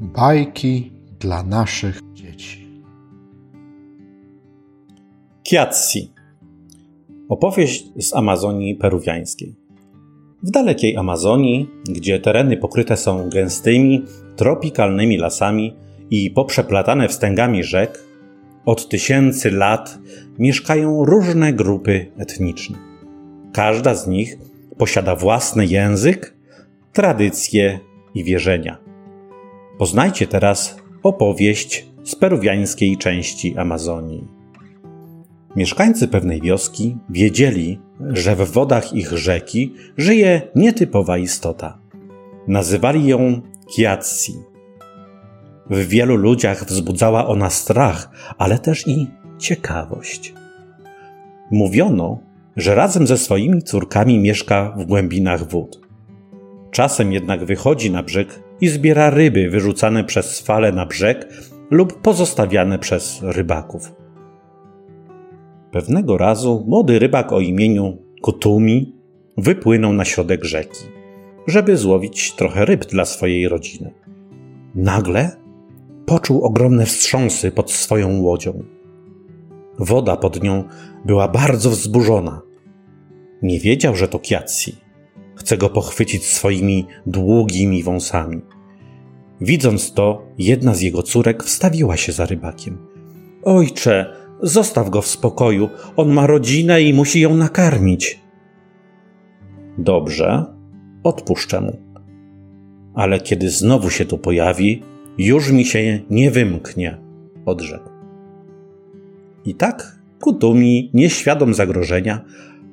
Bajki dla naszych dzieci. Kiatsi. Opowieść z Amazonii peruwiańskiej. W dalekiej Amazonii, gdzie tereny pokryte są gęstymi, tropikalnymi lasami i poprzeplatane wstęgami rzek, od tysięcy lat mieszkają różne grupy etniczne. Każda z nich posiada własny język, tradycje i wierzenia. Poznajcie teraz opowieść z peruwiańskiej części Amazonii. Mieszkańcy pewnej wioski wiedzieli, że w wodach ich rzeki żyje nietypowa istota. Nazywali ją Kiatsi. W wielu ludziach wzbudzała ona strach, ale też i ciekawość. Mówiono, że razem ze swoimi córkami mieszka w głębinach wód. Czasem jednak wychodzi na brzeg i zbiera ryby wyrzucane przez fale na brzeg lub pozostawiane przez rybaków. Pewnego razu młody rybak o imieniu Kutumi wypłynął na środek rzeki, żeby złowić trochę ryb dla swojej rodziny. Nagle poczuł ogromne wstrząsy pod swoją łodzią. Woda pod nią była bardzo wzburzona. Nie wiedział, że to Kiacji. Chce go pochwycić swoimi długimi wąsami. Widząc to, jedna z jego córek wstawiła się za rybakiem. Ojcze, zostaw go w spokoju. On ma rodzinę i musi ją nakarmić. Dobrze, odpuszczę mu. Ale kiedy znowu się tu pojawi, już mi się nie wymknie, odrzekł. I tak Kutumi, nieświadom zagrożenia,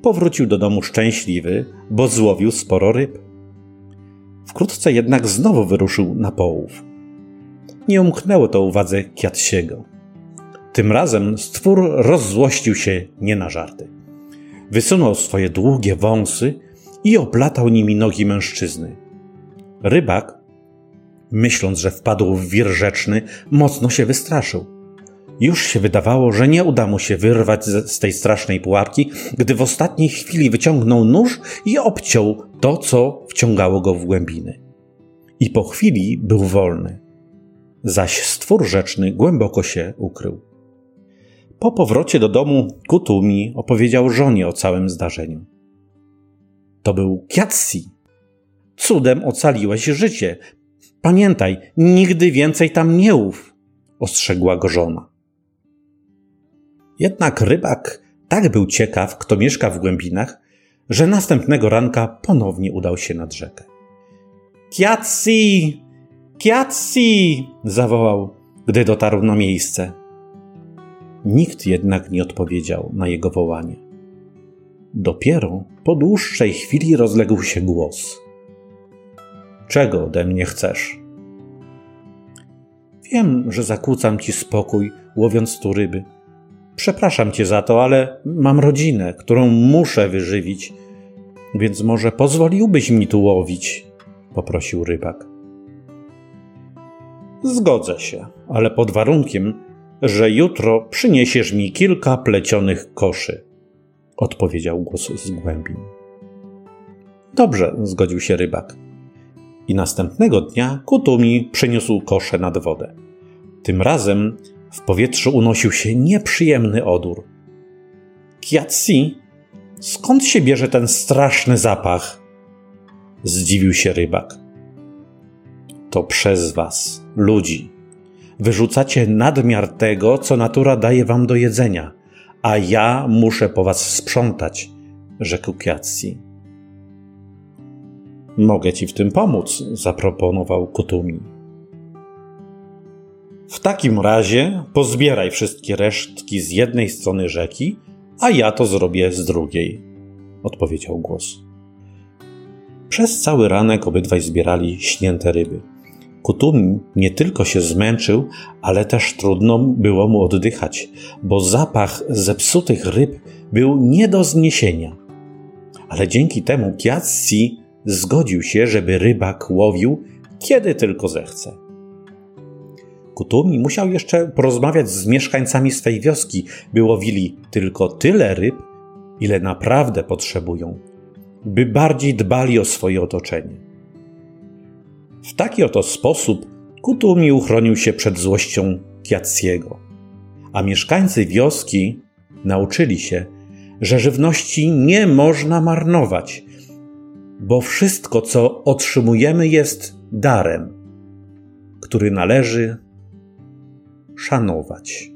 powrócił do domu szczęśliwy, bo złowił sporo ryb. Wkrótce jednak znowu wyruszył na połów. Nie umknęło to uwadze Kiatsiego. Tym razem stwór rozzłościł się nie na żarty. Wysunął swoje długie wąsy i oplatał nimi nogi mężczyzny. Rybak, myśląc, że wpadł w wir rzeczny, mocno się wystraszył. Już się wydawało, że nie uda mu się wyrwać z tej strasznej pułapki, gdy w ostatniej chwili wyciągnął nóż i obciął to, co wciągało go w głębiny. I po chwili był wolny. Zaś stwór rzeczny głęboko się ukrył. Po powrocie do domu Kutumi opowiedział żonie o całym zdarzeniu. To był Kiatsi. Cudem ocaliłeś życie. Pamiętaj, nigdy więcej tam nie ów, ostrzegła go żona. Jednak rybak tak był ciekaw, kto mieszka w głębinach, że następnego ranka ponownie udał się nad rzekę. Kiatsi! Kiatsi! zawołał, gdy dotarł na miejsce. Nikt jednak nie odpowiedział na jego wołanie. Dopiero po dłuższej chwili rozległ się głos. Czego ode mnie chcesz? Wiem, że zakłócam ci spokój, łowiąc tu ryby Przepraszam cię za to, ale mam rodzinę, którą muszę wyżywić, więc może pozwoliłbyś mi tu łowić? poprosił rybak. Zgodzę się, ale pod warunkiem, że jutro przyniesiesz mi kilka plecionych koszy, odpowiedział głos z głębin. Dobrze, zgodził się rybak. I następnego dnia Kutumi przyniósł kosze nad wodę. Tym razem w powietrzu unosił się nieprzyjemny odór. Kiatsi, skąd się bierze ten straszny zapach? Zdziwił się rybak. To przez was, ludzi. Wyrzucacie nadmiar tego, co natura daje wam do jedzenia, a ja muszę po was sprzątać, rzekł Kiatsi. Mogę ci w tym pomóc, zaproponował Kutumi. Takim razie pozbieraj wszystkie resztki z jednej strony rzeki, a ja to zrobię z drugiej, odpowiedział głos. Przez cały ranek obydwaj zbierali śnięte ryby. Kutumi nie tylko się zmęczył, ale też trudno było mu oddychać, bo zapach zepsutych ryb był nie do zniesienia. Ale dzięki temu Kiatsi zgodził się, żeby rybak łowił, kiedy tylko zechce. Kutumi musiał jeszcze porozmawiać z mieszkańcami swej wioski, by łowili tylko tyle ryb, ile naprawdę potrzebują, by bardziej dbali o swoje otoczenie. W taki oto sposób Kutumi uchronił się przed złością Kiaciego, a mieszkańcy wioski nauczyli się, że żywności nie można marnować, bo wszystko, co otrzymujemy, jest darem, który należy szanować.